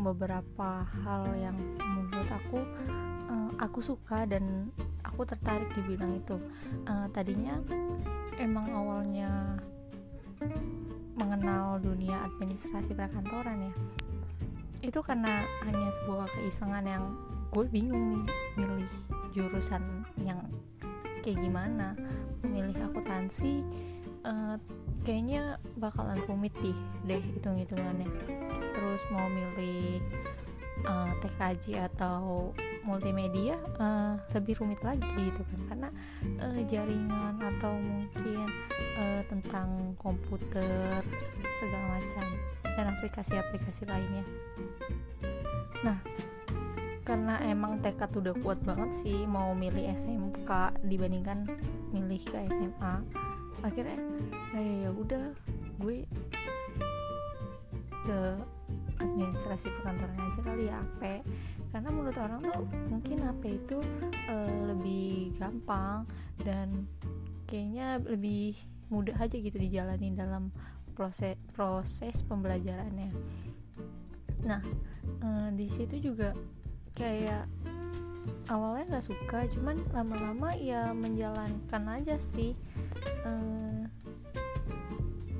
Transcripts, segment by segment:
tentang beberapa hal yang menurut aku uh, aku suka dan aku tertarik di bidang itu. Uh, tadinya emang awalnya mengenal dunia administrasi perkantoran ya. Itu karena hanya sebuah keisengan yang gue bingung nih milih jurusan yang kayak gimana memilih akuntansi uh, kayaknya bakalan rumit deh deh hitung hitungannya terus mau milih uh, eh, TKJ atau multimedia uh, lebih rumit lagi gitu kan. Karena uh, jaringan atau mungkin uh, tentang komputer segala macam dan aplikasi-aplikasi lainnya. Nah karena emang tekad udah kuat banget sih mau milih SMK dibandingkan milih ke SMA akhirnya kayak ya udah gue ke administrasi perkantoran aja kali ya AP karena menurut orang tuh mungkin AP itu uh, lebih gampang dan kayaknya lebih mudah aja gitu dijalani dalam proses proses pembelajarannya. Nah uh, di situ juga kayak awalnya nggak suka cuman lama-lama ya menjalankan aja sih uh,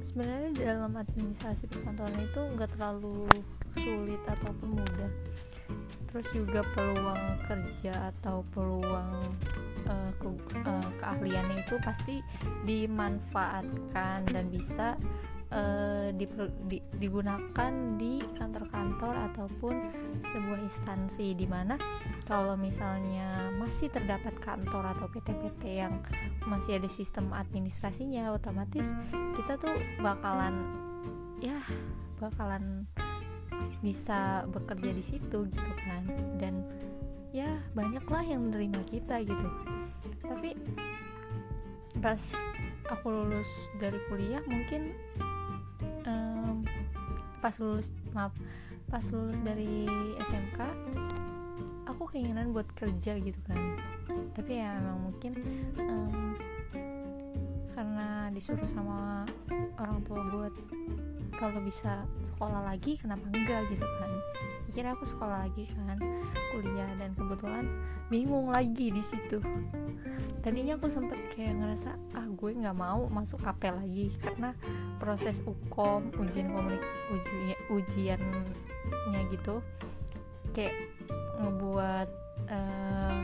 sebenarnya dalam administrasi perkantoran itu nggak terlalu sulit ataupun mudah. Terus juga peluang kerja atau peluang uh, ke, uh, keahliannya itu pasti dimanfaatkan dan bisa di, digunakan di kantor-kantor ataupun sebuah instansi di mana kalau misalnya masih terdapat kantor atau PT-PT yang masih ada sistem administrasinya otomatis kita tuh bakalan ya bakalan bisa bekerja di situ gitu kan. Dan ya banyaklah yang menerima kita gitu. Tapi pas aku lulus dari kuliah mungkin pas lulus maaf pas lulus dari SMK aku keinginan buat kerja gitu kan. Tapi ya emang mungkin um, karena disuruh sama orang tua buat kalau bisa sekolah lagi kenapa enggak gitu kan? Akhirnya aku sekolah lagi kan kuliah dan kebetulan bingung lagi di situ. Tadinya aku sempet kayak ngerasa ah gue nggak mau masuk AP lagi karena proses ukom ujian komunik uji, ujiannya gitu kayak ngebuat uh,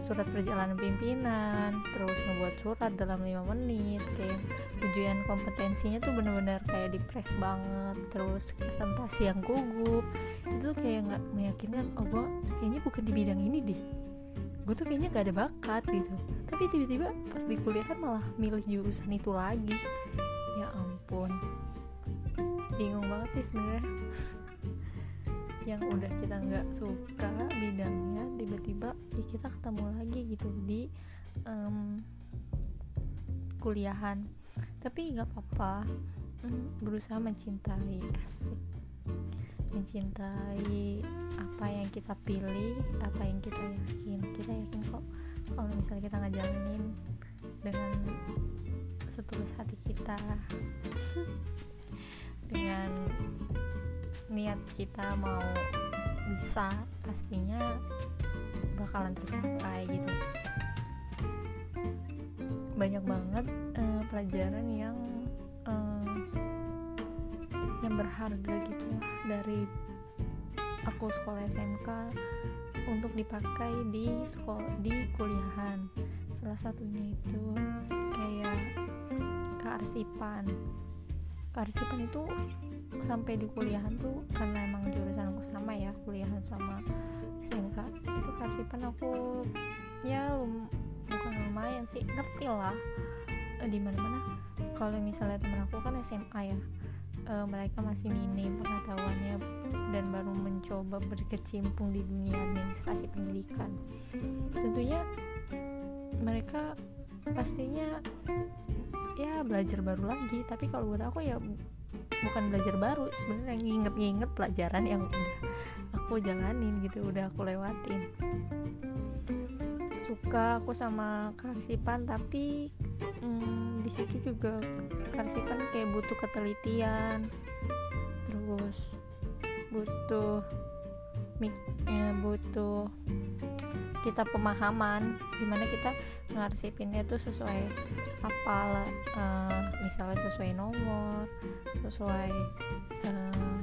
surat perjalanan pimpinan terus ngebuat surat dalam lima menit kayak ujian kompetensinya tuh bener-bener kayak dipres banget terus presentasi yang gugup. Itu kayak nggak meyakinkan oh gue kayaknya bukan di bidang ini deh. Gue tuh kayaknya gak ada bakat gitu. Tapi tiba-tiba pas di kuliah malah milih jurusan itu lagi. Ya ampun. Bingung banget sih sebenarnya. Yang udah kita nggak suka bidangnya tiba-tiba ya kita ketemu lagi gitu di um, kuliahan tapi nggak apa-apa. Hmm, berusaha mencintai asik. Mencintai apa yang kita pilih apa yang kita yakin. Kita yakin kok kalau misalnya kita ngejalanin dengan setulus hati kita dengan niat kita mau bisa pastinya bakalan tercapai gitu. Banyak banget uh, pelajaran yang uh, yang berharga gitu lah dari aku sekolah SMK untuk dipakai di sekolah di kuliahan. Salah satunya itu kayak kearsipan. Kearsipan itu sampai di kuliahan tuh karena emang jurusan aku sama ya kuliahan sama SMK itu karsipan aku ya lum, bukan lumayan sih ngerti lah di mana mana kalau misalnya temen aku kan SMA ya. E, mereka masih minim pengetahuannya dan baru mencoba berkecimpung di dunia administrasi pendidikan. Tentunya mereka pastinya ya belajar baru lagi. Tapi kalau buat aku ya bukan belajar baru sebenarnya nginget-nginget pelajaran yang udah aku jalanin gitu udah aku lewatin. Suka aku sama karsipan tapi hmm, di situ juga karsipan kayak butuh ketelitian terus butuh ya, butuh kita pemahaman di mana kita ngarsipinnya tuh sesuai apa uh, misalnya sesuai nomor sesuai uh,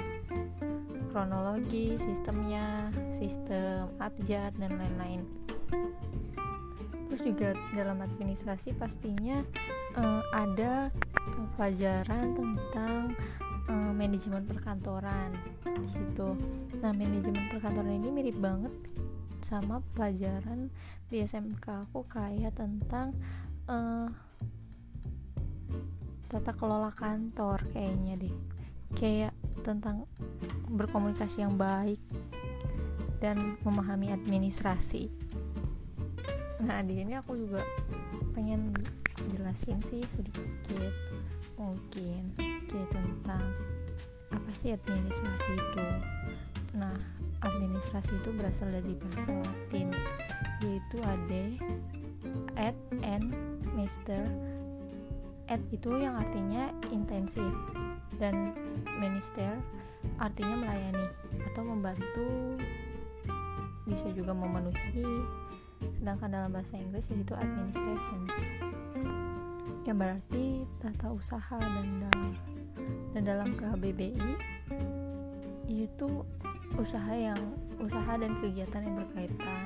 kronologi sistemnya sistem abjad dan lain-lain terus juga dalam administrasi pastinya uh, ada pelajaran tentang uh, manajemen perkantoran di situ. Nah manajemen perkantoran ini mirip banget sama pelajaran di SMK aku kayak tentang uh, tata kelola kantor kayaknya deh. Kayak tentang berkomunikasi yang baik dan memahami administrasi nah di sini aku juga pengen jelasin sih sedikit. Mungkin kayak tentang apa sih administrasi itu? Nah administrasi itu berasal dari bahasa Latin yaitu ade at and master at itu yang artinya intensif dan minister artinya melayani atau membantu bisa juga memenuhi sedangkan dalam bahasa Inggris yaitu administration yang berarti tata usaha dan dalam dan dalam KBBI itu usaha yang usaha dan kegiatan yang berkaitan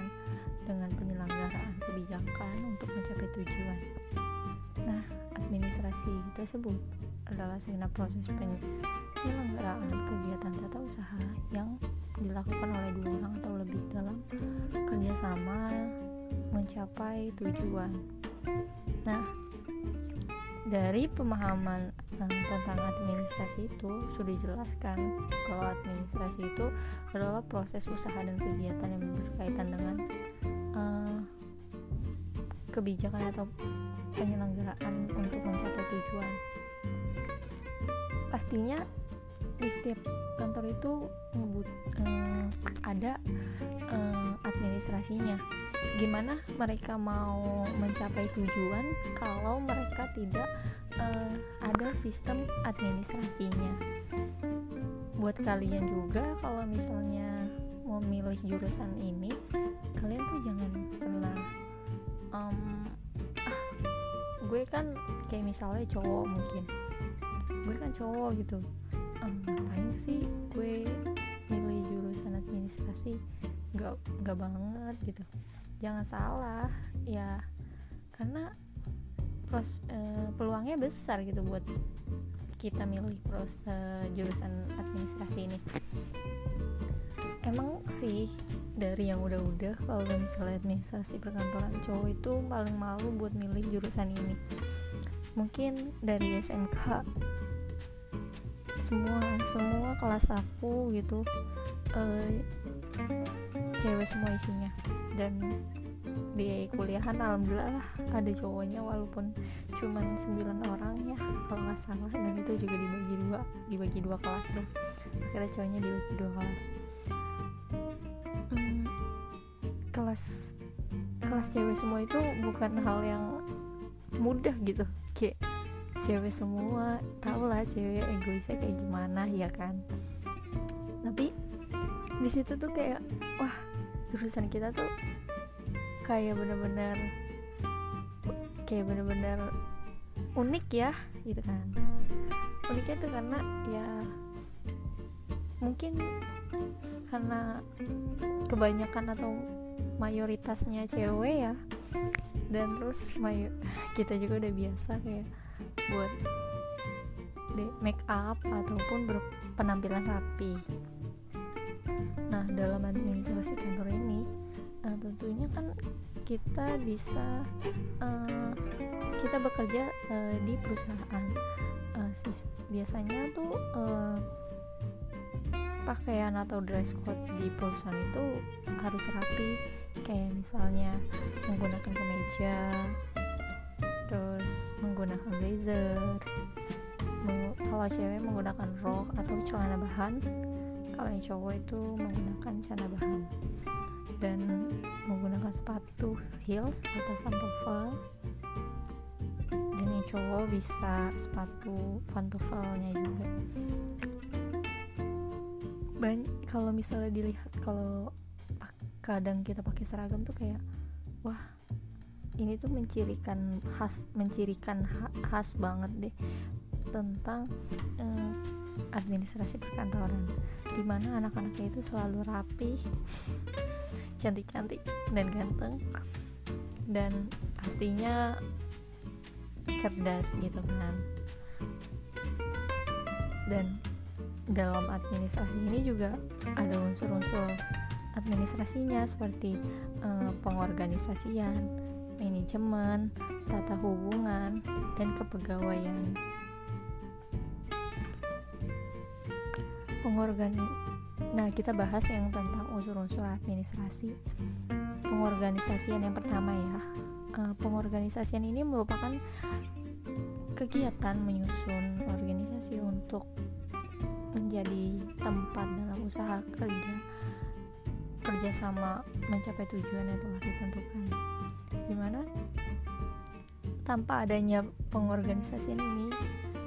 dengan penyelenggaraan kebijakan untuk mencapai tujuan. Nah, administrasi tersebut adalah segenap proses penyelenggaraan kegiatan tata usaha yang dilakukan oleh dua orang atau lebih dalam kerjasama mencapai tujuan. Nah, dari pemahaman tentang administrasi itu sudah dijelaskan kalau administrasi itu adalah proses usaha dan kegiatan yang berkaitan dengan uh, kebijakan atau penyelenggaraan untuk mencapai tujuan. Pastinya di setiap kantor itu uh, ada uh, administrasinya. Gimana mereka mau mencapai tujuan kalau mereka tidak uh, ada sistem administrasinya? Buat kalian juga kalau misalnya mau milih jurusan ini kalian tuh jangan pernah um, gue kan kayak misalnya cowok mungkin. Gue kan cowok gitu um, ngapain sih gue milih jurusan administrasi? Nggak nggak banget gitu. Jangan salah ya karena pros, uh, peluangnya besar gitu buat kita milih pros, uh, jurusan administrasi ini. Emang sih dari yang udah-udah kalau misalnya administrasi perkantoran cowok itu paling malu buat milih jurusan ini. Mungkin dari SMK semua semua kelas aku gitu uh, cewek semua isinya. Dan di kuliahan alhamdulillah ada cowoknya walaupun cuman 9 orang ya kalau nggak salah. Dan itu juga dibagi dua dibagi dua kelas tuh. Akhirnya cowoknya dibagi dua kelas. Hmm, kelas kelas cewek semua itu bukan hal yang mudah gitu. Kayak cewek semua. Tau lah cewek egoisnya kayak gimana ya kan? Tapi di situ tuh kayak wah jurusan kita tuh kayak bener-bener kayak bener-bener unik ya gitu kan? Uniknya tuh karena ya mungkin karena kebanyakan atau mayoritasnya cewek ya. Dan terus kita juga udah biasa kayak buat make up ataupun berpenampilan rapi. Nah dalam administrasi kantor ini uh, tentunya kan kita bisa uh, kita bekerja uh, di perusahaan. Uh, biasanya tuh uh, pakaian atau dress code di perusahaan itu harus rapi. Kayak misalnya menggunakan kemeja terus menggunakan blazer. Kalau cewek menggunakan rok atau celana bahan kalau yang cowok itu menggunakan celana bahan. Dan menggunakan sepatu heels atau pantofel. Dan yang cowok bisa sepatu pantoffelnya juga. Kalau misalnya dilihat kalau kadang kita pakai seragam tuh kayak wah ini tuh mencirikan khas mencirikan khas banget deh tentang eh, administrasi perkantoran di mana anak-anaknya itu selalu rapi cantik-cantik dan ganteng dan pastinya cerdas gitu kan. Dan dalam administrasi ini juga ada unsur-unsur administrasinya seperti eh, pengorganisasian, manajemen, tata hubungan, dan kepegawaian. Pengorgani Nah, kita bahas yang tentang unsur-unsur administrasi. Pengorganisasian yang pertama ya. Uh, pengorganisasian ini merupakan kegiatan menyusun organisasi untuk menjadi tempat dalam usaha kerja kerjasama mencapai tujuan yang telah ditentukan di mana tanpa adanya pengorganisasian ini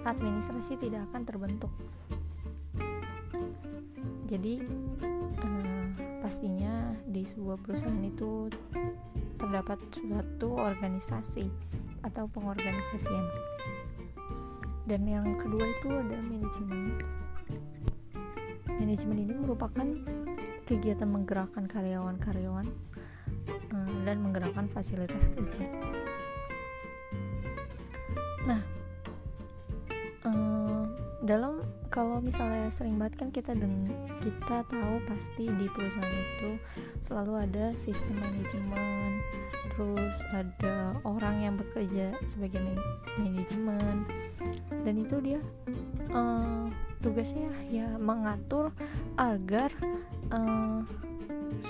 administrasi tidak akan terbentuk. Jadi eh, pastinya di sebuah perusahaan itu terdapat suatu organisasi atau pengorganisasian. Dan yang kedua itu ada manajemen. Manajemen ini merupakan kegiatan menggerakkan karyawan-karyawan dan menggerakkan fasilitas kerja. Nah, uh, dalam kalau misalnya sering banget kan kita deng kita tahu pasti di perusahaan itu selalu ada sistem manajemen, terus ada orang yang bekerja sebagai man manajemen dan itu dia uh, tugasnya ya mengatur agar uh,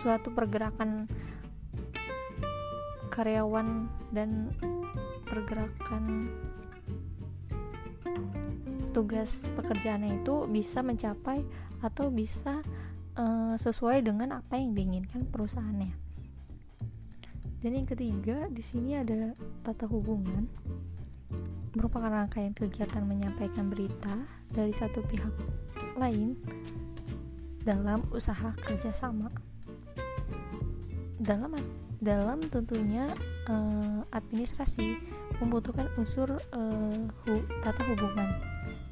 suatu pergerakan karyawan dan pergerakan tugas pekerjaannya itu bisa mencapai atau bisa uh, sesuai dengan apa yang diinginkan perusahaannya. Dan yang ketiga, di sini ada tata hubungan merupakan rangkaian kegiatan menyampaikan berita dari satu pihak lain dalam usaha kerjasama. Dalam dalam tentunya uh, administrasi membutuhkan unsur uh, hu, tata hubungan,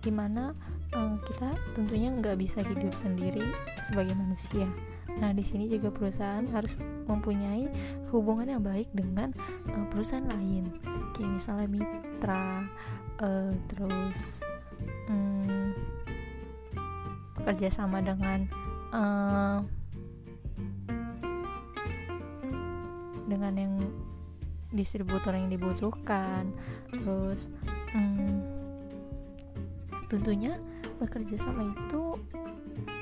di mana uh, kita tentunya nggak bisa hidup sendiri sebagai manusia. Nah, di sini juga perusahaan harus mempunyai hubungan yang baik dengan uh, perusahaan lain, kayak misalnya mitra, uh, terus um, bekerja sama dengan uh, dengan yang distributor yang dibutuhkan, terus um, tentunya bekerja sama itu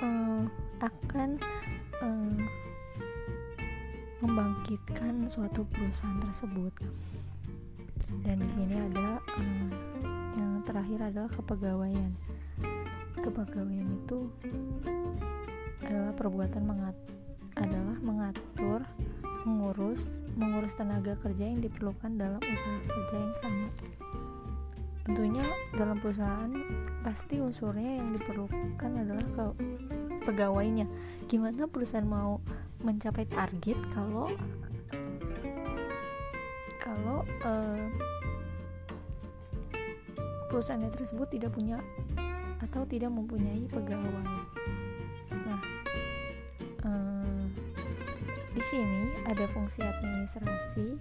uh, akan uh, membangkitkan suatu perusahaan tersebut. Dan di sini ada um, yang terakhir adalah kepegawaian. Kepegawaian itu adalah perbuatan mengat adalah mengatur mengurus mengurus tenaga kerja yang diperlukan dalam usaha kerja yang sama tentunya dalam perusahaan pasti unsurnya yang diperlukan adalah ke pegawainya gimana perusahaan mau mencapai target kalau kalau uh, perusahaan tersebut tidak punya atau tidak mempunyai pegawai. Sini ada fungsi administrasi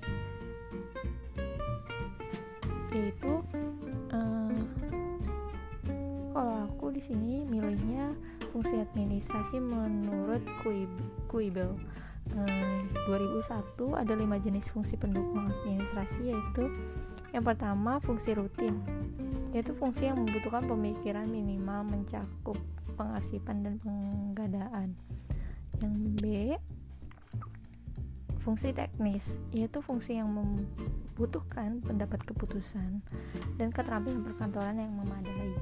yaitu uh, kalau aku di sini milihnya fungsi administrasi menurut Kuibel. Uh, 2001 ada lima jenis fungsi pendukung administrasi yaitu yang pertama fungsi rutin yaitu fungsi yang membutuhkan pemikiran minimal mencakup pengarsipan dan penggadaan yang B fungsi teknis yaitu fungsi yang membutuhkan pendapat keputusan dan keterampilan perkantoran yang memadai.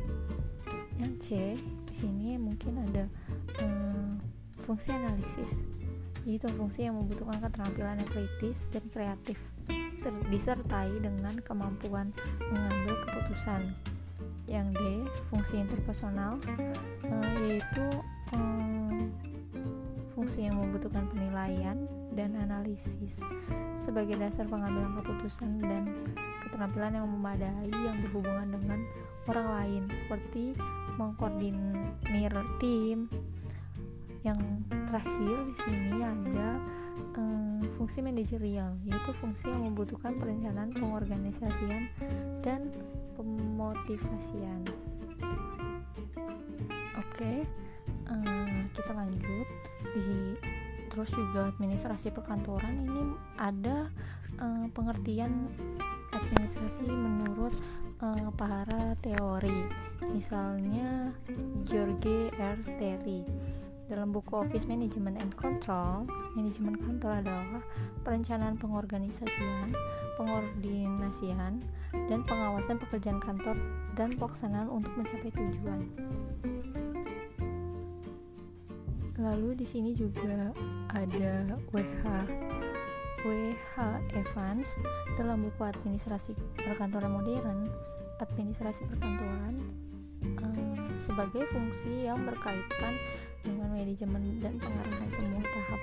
Yang C di sini mungkin ada hmm, fungsi analisis yaitu fungsi yang membutuhkan keterampilan yang kritis dan kreatif disertai dengan kemampuan mengambil keputusan. Yang D fungsi interpersonal uh, yaitu um, fungsi yang membutuhkan penilaian dan analisis sebagai dasar pengambilan keputusan dan keterampilan yang memadai yang berhubungan dengan orang lain seperti mengkoordinir tim. Yang terakhir di sini ada um, fungsi manajerial, yaitu fungsi yang membutuhkan perencanaan, pengorganisasian, dan pemotivasian. Oke, um, kita lanjut terus juga administrasi perkantoran ini ada um, pengertian administrasi menurut uh, para teori misalnya George R. Terry dalam buku Office Management and Control, manajemen kantor adalah perencanaan pengorganisasian, pengordinasian, dan pengawasan pekerjaan kantor dan pelaksanaan untuk mencapai tujuan. Lalu di sini juga ada WH WH Evans dalam buku Administrasi Perkantoran Modern, Administrasi Perkantoran sebagai fungsi yang berkaitan dengan manajemen dan pengarahan semua tahap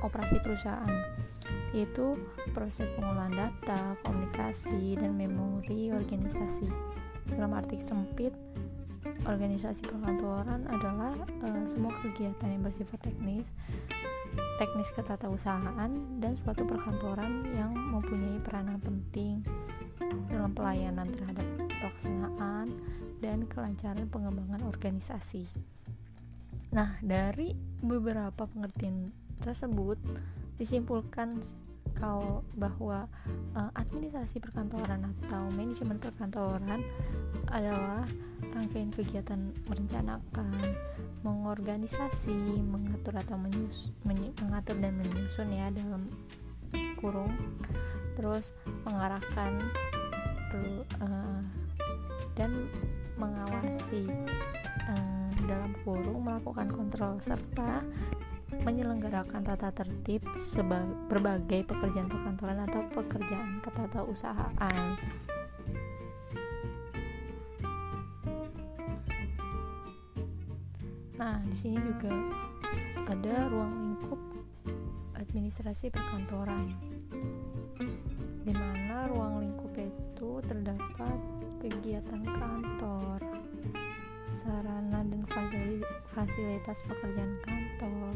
operasi perusahaan yaitu proses pengolahan data, komunikasi, dan memori organisasi. Dalam arti sempit, organisasi perkantoran adalah uh, semua kegiatan yang bersifat teknis, teknis ketatausahaan, dan suatu perkantoran yang mempunyai peranan penting dalam pelayanan terhadap pelaksanaan dan kelancaran pengembangan organisasi. Nah, dari beberapa pengertian tersebut disimpulkan kalau bahwa uh, administrasi perkantoran atau manajemen perkantoran adalah rangkaian kegiatan merencanakan, mengorganisasi, mengatur atau menyus, mengatur dan menyusun ya dalam kurung, terus mengarahkan uh, dan mengawasi um, dalam kurung melakukan kontrol serta menyelenggarakan tata tertib berbagai pekerjaan perkantoran atau pekerjaan ketatausahaan. Nah, di sini juga ada ruang lingkup administrasi perkantoran, di mana ruang lingkup itu terdapat kegiatan kantor, sarana dan fasilitas pekerjaan kantor.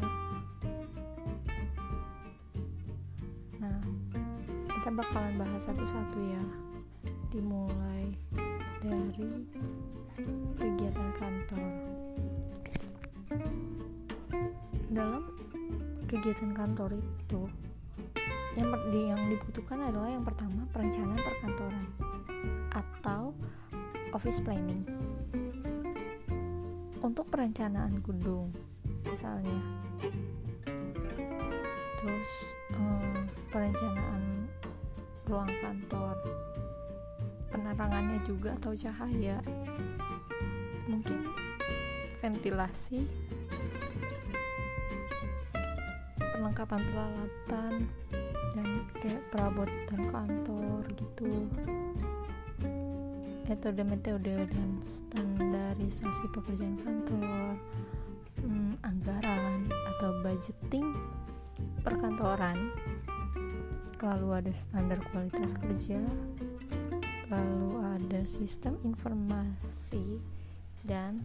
Nah, kita bakalan bahas satu-satu ya. Dimulai dari kegiatan kantor. Kegiatan kantor itu yang yang dibutuhkan adalah yang pertama perencanaan perkantoran atau office planning. Untuk perencanaan gedung misalnya. Terus um, perencanaan ruang kantor. Penerangannya juga atau cahaya. Mungkin ventilasi perlengkapan peralatan dan kayak perabotan kantor gitu metode-metode dan standarisasi pekerjaan kantor, hmm, anggaran atau budgeting perkantoran, lalu ada standar kualitas kerja, lalu ada sistem informasi dan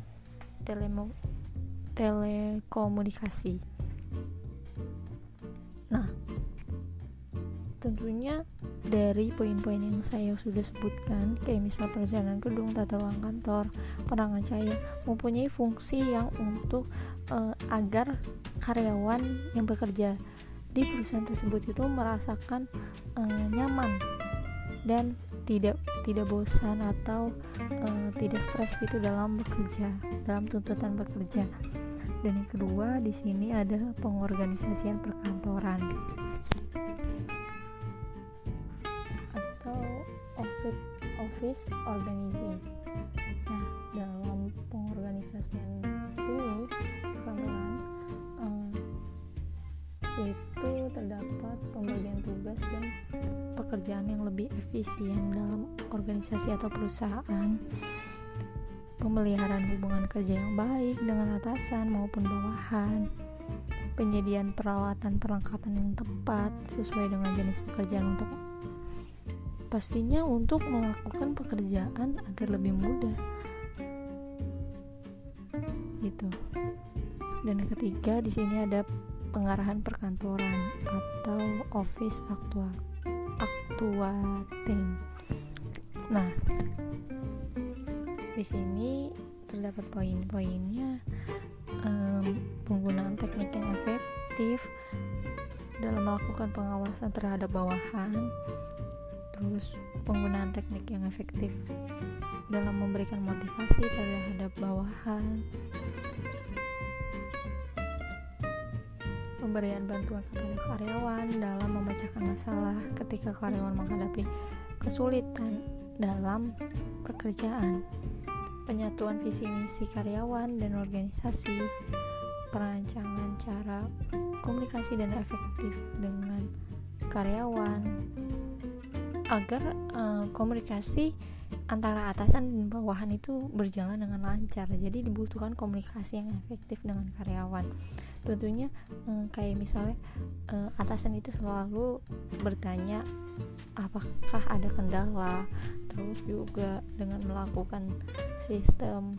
telemo telekomunikasi. Tentunya dari poin-poin yang saya sudah sebutkan kayak misal perjalanan gedung, tata ruang kantor, penerangan cahaya mempunyai fungsi yang untuk uh, agar karyawan yang bekerja di perusahaan tersebut itu merasakan uh, nyaman dan tidak tidak bosan atau uh, tidak stres gitu dalam bekerja dalam tuntutan bekerja. Dan yang kedua di sini ada pengorganisasian perkantoran office organizing. Nah, dalam pengorganisasian ini perkantoran um, itu terdapat pembagian tugas dan pekerjaan yang lebih efisien dalam organisasi atau perusahaan pemeliharaan hubungan kerja yang baik dengan atasan maupun bawahan penyediaan peralatan perlengkapan yang tepat sesuai dengan jenis pekerjaan untuk pastinya untuk melakukan pekerjaan agar lebih mudah. Gitu. Dan ketiga di sini ada pengarahan perkantoran atau office actual actuating nah di sini terdapat poin-poinnya um, penggunaan teknik yang efektif dalam melakukan pengawasan terhadap bawahan terus penggunaan teknik yang efektif dalam memberikan motivasi terhadap bawahan pemberian bantuan kepada karyawan dalam memecahkan masalah ketika karyawan menghadapi kesulitan dalam pekerjaan penyatuan visi misi karyawan dan organisasi perancangan cara komunikasi dan efektif dengan karyawan agar uh, komunikasi antara atasan dan bawahan itu berjalan dengan lancar. Jadi dibutuhkan komunikasi yang efektif dengan karyawan. Tentunya uh, kayak misalnya uh, atasan itu selalu bertanya apakah ada kendala? Terus juga dengan melakukan sistem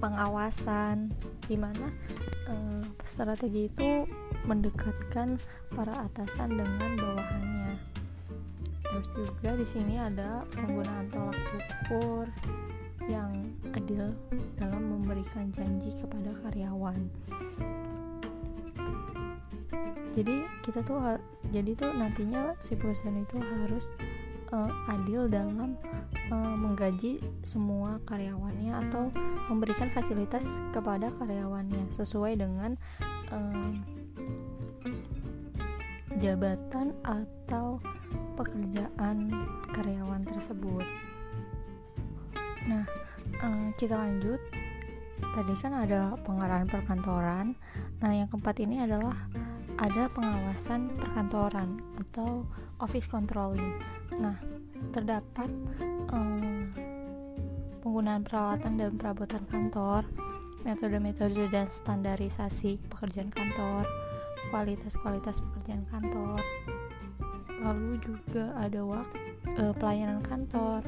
pengawasan di mana uh, strategi itu mendekatkan para atasan dengan bawahannya terus juga di sini ada penggunaan tolak ukur yang adil dalam memberikan janji kepada karyawan. Jadi kita tuh jadi tuh nantinya si perusahaan itu harus uh, adil dalam uh, menggaji semua karyawannya atau memberikan fasilitas kepada karyawannya sesuai dengan uh, jabatan atau pekerjaan karyawan tersebut. Nah, uh, kita lanjut. Tadi kan ada pengarahan perkantoran. Nah, yang keempat ini adalah ada pengawasan perkantoran atau office controlling. Nah, terdapat uh, penggunaan peralatan dan perabotan kantor, metode-metode dan standarisasi pekerjaan kantor, kualitas-kualitas pekerjaan kantor, lalu juga ada waktu uh, pelayanan kantor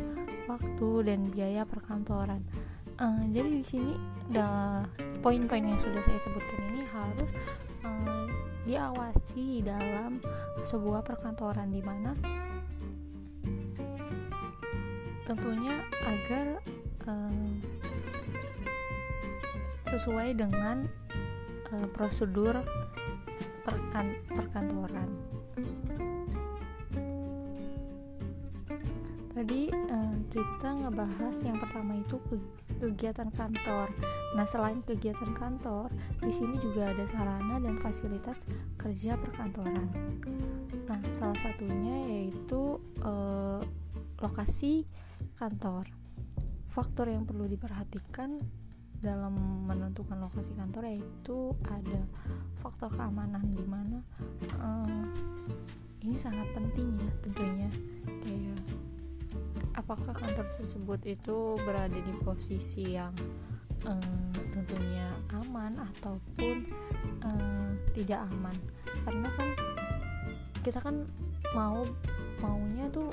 waktu dan biaya perkantoran uh, jadi di sini poin-poin yang sudah saya sebutkan ini harus uh, diawasi dalam sebuah perkantoran di mana tentunya agar sesuai dengan uh, prosedur perkan perkantoran. Tadi uh, kita ngebahas yang pertama itu ke kegiatan kantor. Nah, selain kegiatan kantor, di sini juga ada sarana dan fasilitas kerja perkantoran. Nah, salah satunya yaitu uh, lokasi kantor. Faktor yang perlu diperhatikan dalam menentukan lokasi kantor yaitu ada faktor keamanan di mana uh, ini sangat penting ya tentunya kayak apakah kantor tersebut itu berada di posisi yang um, tentunya aman ataupun um, tidak aman? Karena kan kita kan mau maunya tuh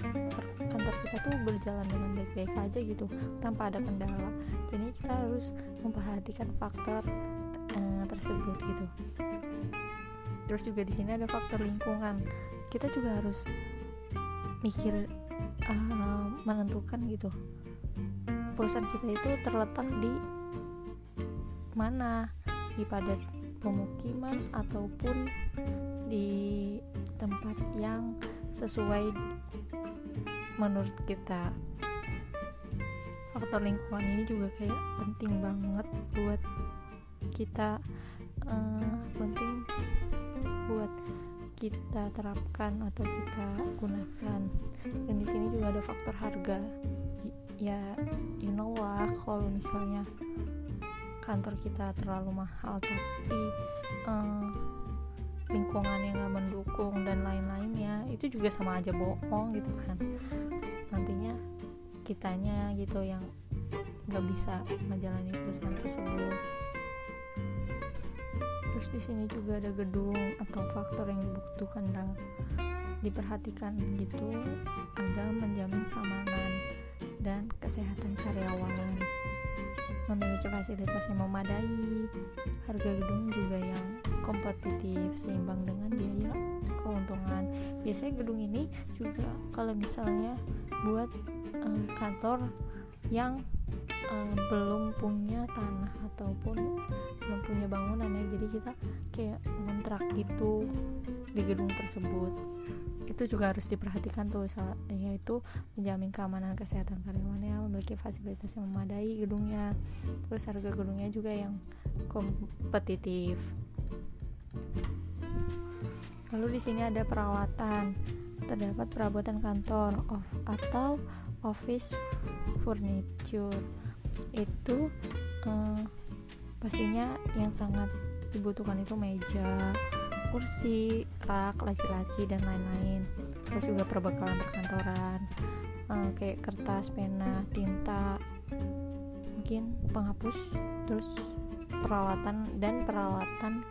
kantor kita tuh berjalan dengan baik-baik aja gitu tanpa ada kendala. Jadi kita harus memperhatikan faktor uh, tersebut gitu. Terus juga di sini ada faktor lingkungan. Kita juga harus mikir uh, menentukan gitu. Perusahaan kita itu terletak di mana? Di padat pemukiman ataupun di tempat yang sesuai menurut kita. Faktor lingkungan ini juga kayak penting banget buat kita uh, penting buat kita terapkan atau kita gunakan dan di sini juga ada faktor harga. Ya you know lah kalau misalnya kantor kita terlalu mahal tapi uh, lingkungan yang gak mendukung dan lain-lainnya itu juga sama aja bohong gitu kan. Nantinya kitanya gitu yang nggak bisa menjalani perusahaan tersebut. Terus di sini juga ada gedung atau faktor yang dibutuhkan dan diperhatikan gitu ada menjamin keamanan dan kesehatan karyawan memiliki fasilitas yang memadai. Harga gedung juga yang kompetitif seimbang dengan biaya keuntungan. Biasanya gedung ini juga kalau misalnya buat uh, kantor yang uh, belum punya tanah ataupun belum punya bangunan ya jadi kita kayak kontrak gitu di gedung tersebut itu juga harus diperhatikan tuh yaitu menjamin keamanan kesehatan karyawannya memiliki fasilitas yang memadai gedungnya terus harga gedungnya juga yang kompetitif. Lalu di sini ada peralatan terdapat perabotan kantor of, atau office furniture. Itu eh, pastinya yang sangat dibutuhkan itu meja kursi, rak, laci-laci dan lain-lain. Terus juga perbekalan perkantoran, uh, kayak kertas, pena, tinta, mungkin penghapus, terus peralatan dan peralatan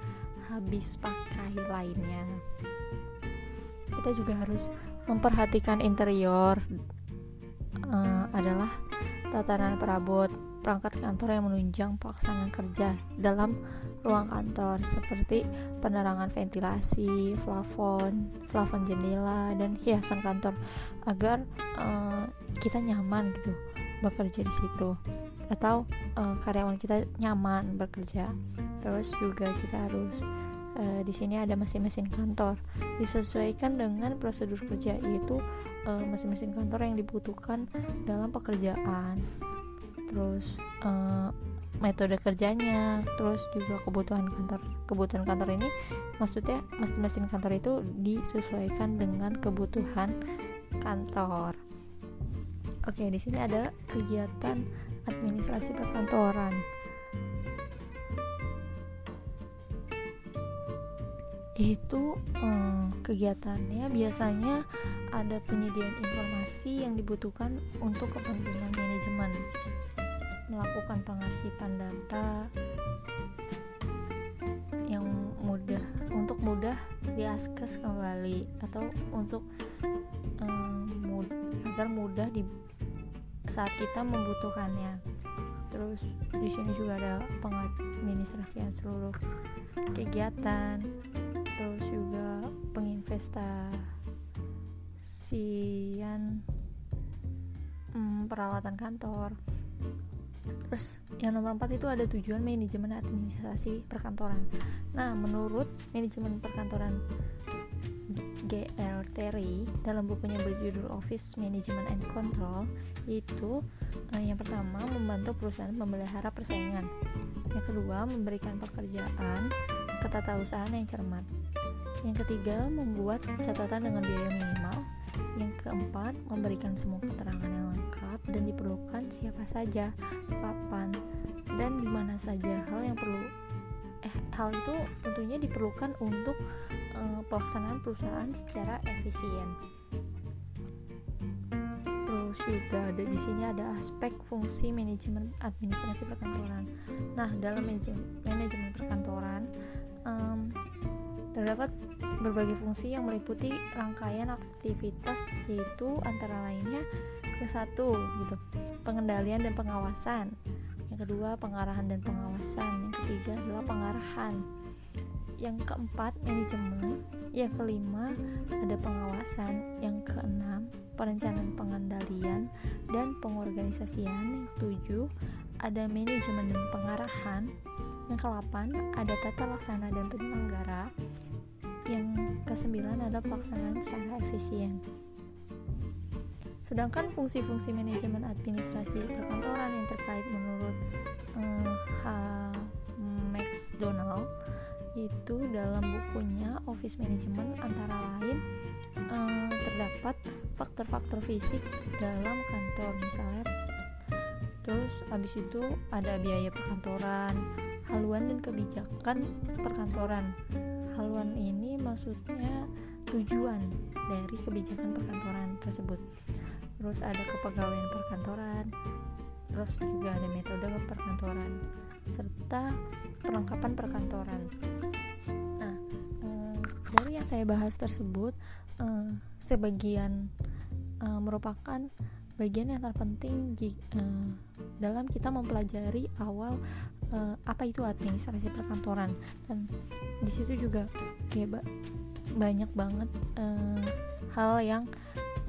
habis pakai lainnya. Kita juga harus memperhatikan interior uh, adalah tatanan perabot perangkat kantor yang menunjang pelaksanaan kerja dalam ruang kantor seperti penerangan ventilasi, plafon, plafon jendela dan hiasan kantor agar uh, kita nyaman gitu bekerja di situ atau uh, karyawan kita nyaman bekerja. Terus juga kita harus uh, di sini ada mesin-mesin kantor disesuaikan dengan prosedur kerja yaitu mesin-mesin kantor yang dibutuhkan dalam pekerjaan. Terus uh, metode kerjanya terus juga kebutuhan kantor kebutuhan kantor ini maksudnya mesin-mesin kantor itu disesuaikan dengan kebutuhan kantor. Oke di sini ada kegiatan administrasi perkantoran. Itu eh, kegiatannya biasanya ada penyediaan informasi yang dibutuhkan untuk kepentingan manajemen melakukan pengarsipan data yang mudah untuk mudah diakses kembali atau untuk um, mud agar mudah di saat kita membutuhkannya. Terus di sini juga ada pengadministrasian seluruh kegiatan, terus juga penginvestasian hmm, peralatan kantor Terus yang nomor 4 itu ada tujuan manajemen administrasi perkantoran. Nah, menurut manajemen perkantoran GL Terry dalam bukunya berjudul Office Management and Control itu eh, yang pertama membantu perusahaan memelihara persaingan. Yang kedua, memberikan pekerjaan ketatausahaan yang cermat. Yang ketiga, membuat catatan dengan biaya minimal yang keempat, memberikan semua keterangan yang lengkap dan diperlukan siapa saja, kapan, dan di mana saja hal yang perlu eh hal itu tentunya diperlukan untuk eh, pelaksanaan perusahaan secara efisien. Terus juga ada di sini ada aspek fungsi manajemen administrasi perkantoran. Nah, dalam manajemen perkantoran terdapat berbagai fungsi yang meliputi rangkaian aktivitas yaitu antara lainnya ke satu gitu. Pengendalian dan pengawasan. Yang kedua pengarahan dan pengawasan. Yang ketiga adalah pengarahan. Yang keempat manajemen. Yang kelima ada pengawasan. Yang keenam perencanaan pengendalian dan pengorganisasian. Yang ketujuh ada manajemen dan pengarahan yang ke-8 ada tata laksana dan penyelenggara yang kesembilan adalah pelaksanaan secara efisien. Sedangkan fungsi-fungsi manajemen administrasi perkantoran yang terkait menurut uh, H. McDonald itu dalam bukunya Office Management antara lain uh, terdapat faktor-faktor fisik dalam kantor misalnya terus habis itu ada biaya perkantoran haluan dan kebijakan perkantoran. Haluan ini maksudnya tujuan dari kebijakan perkantoran tersebut. Terus ada kepegawaian perkantoran terus juga ada metode perkantoran serta perlengkapan perkantoran. Saya bahas tersebut uh, sebagian uh, merupakan bagian yang terpenting uh, dalam kita mempelajari awal uh, apa itu administrasi perkantoran. Dan di situ juga kayak ba banyak banget uh, hal yang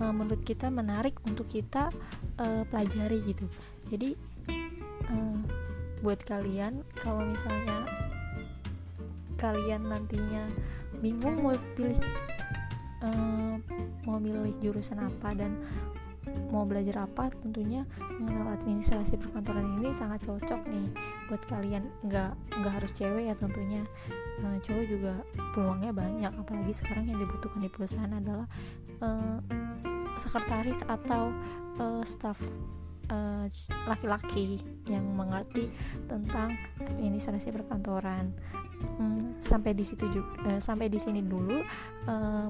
uh, menurut kita menarik untuk kita uh, pelajari gitu. Jadi uh, buat kalian kalau misalnya kalian nantinya bingung mau pilih uh, mau pilih jurusan apa dan mau belajar apa tentunya mengenal administrasi perkantoran ini sangat cocok nih buat kalian nggak nggak harus cewek ya tentunya uh, cowok juga peluangnya banyak apalagi sekarang yang dibutuhkan di perusahaan adalah uh, sekretaris atau uh, staff laki-laki yang mengerti tentang administrasi perkantoran. Hmm, sampai di situ juga, sampai di sini dulu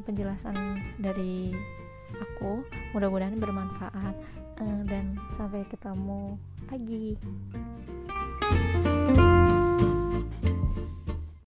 penjelasan dari aku mudah-mudahan bermanfaat uh, dan sampai ketemu lagi. thank you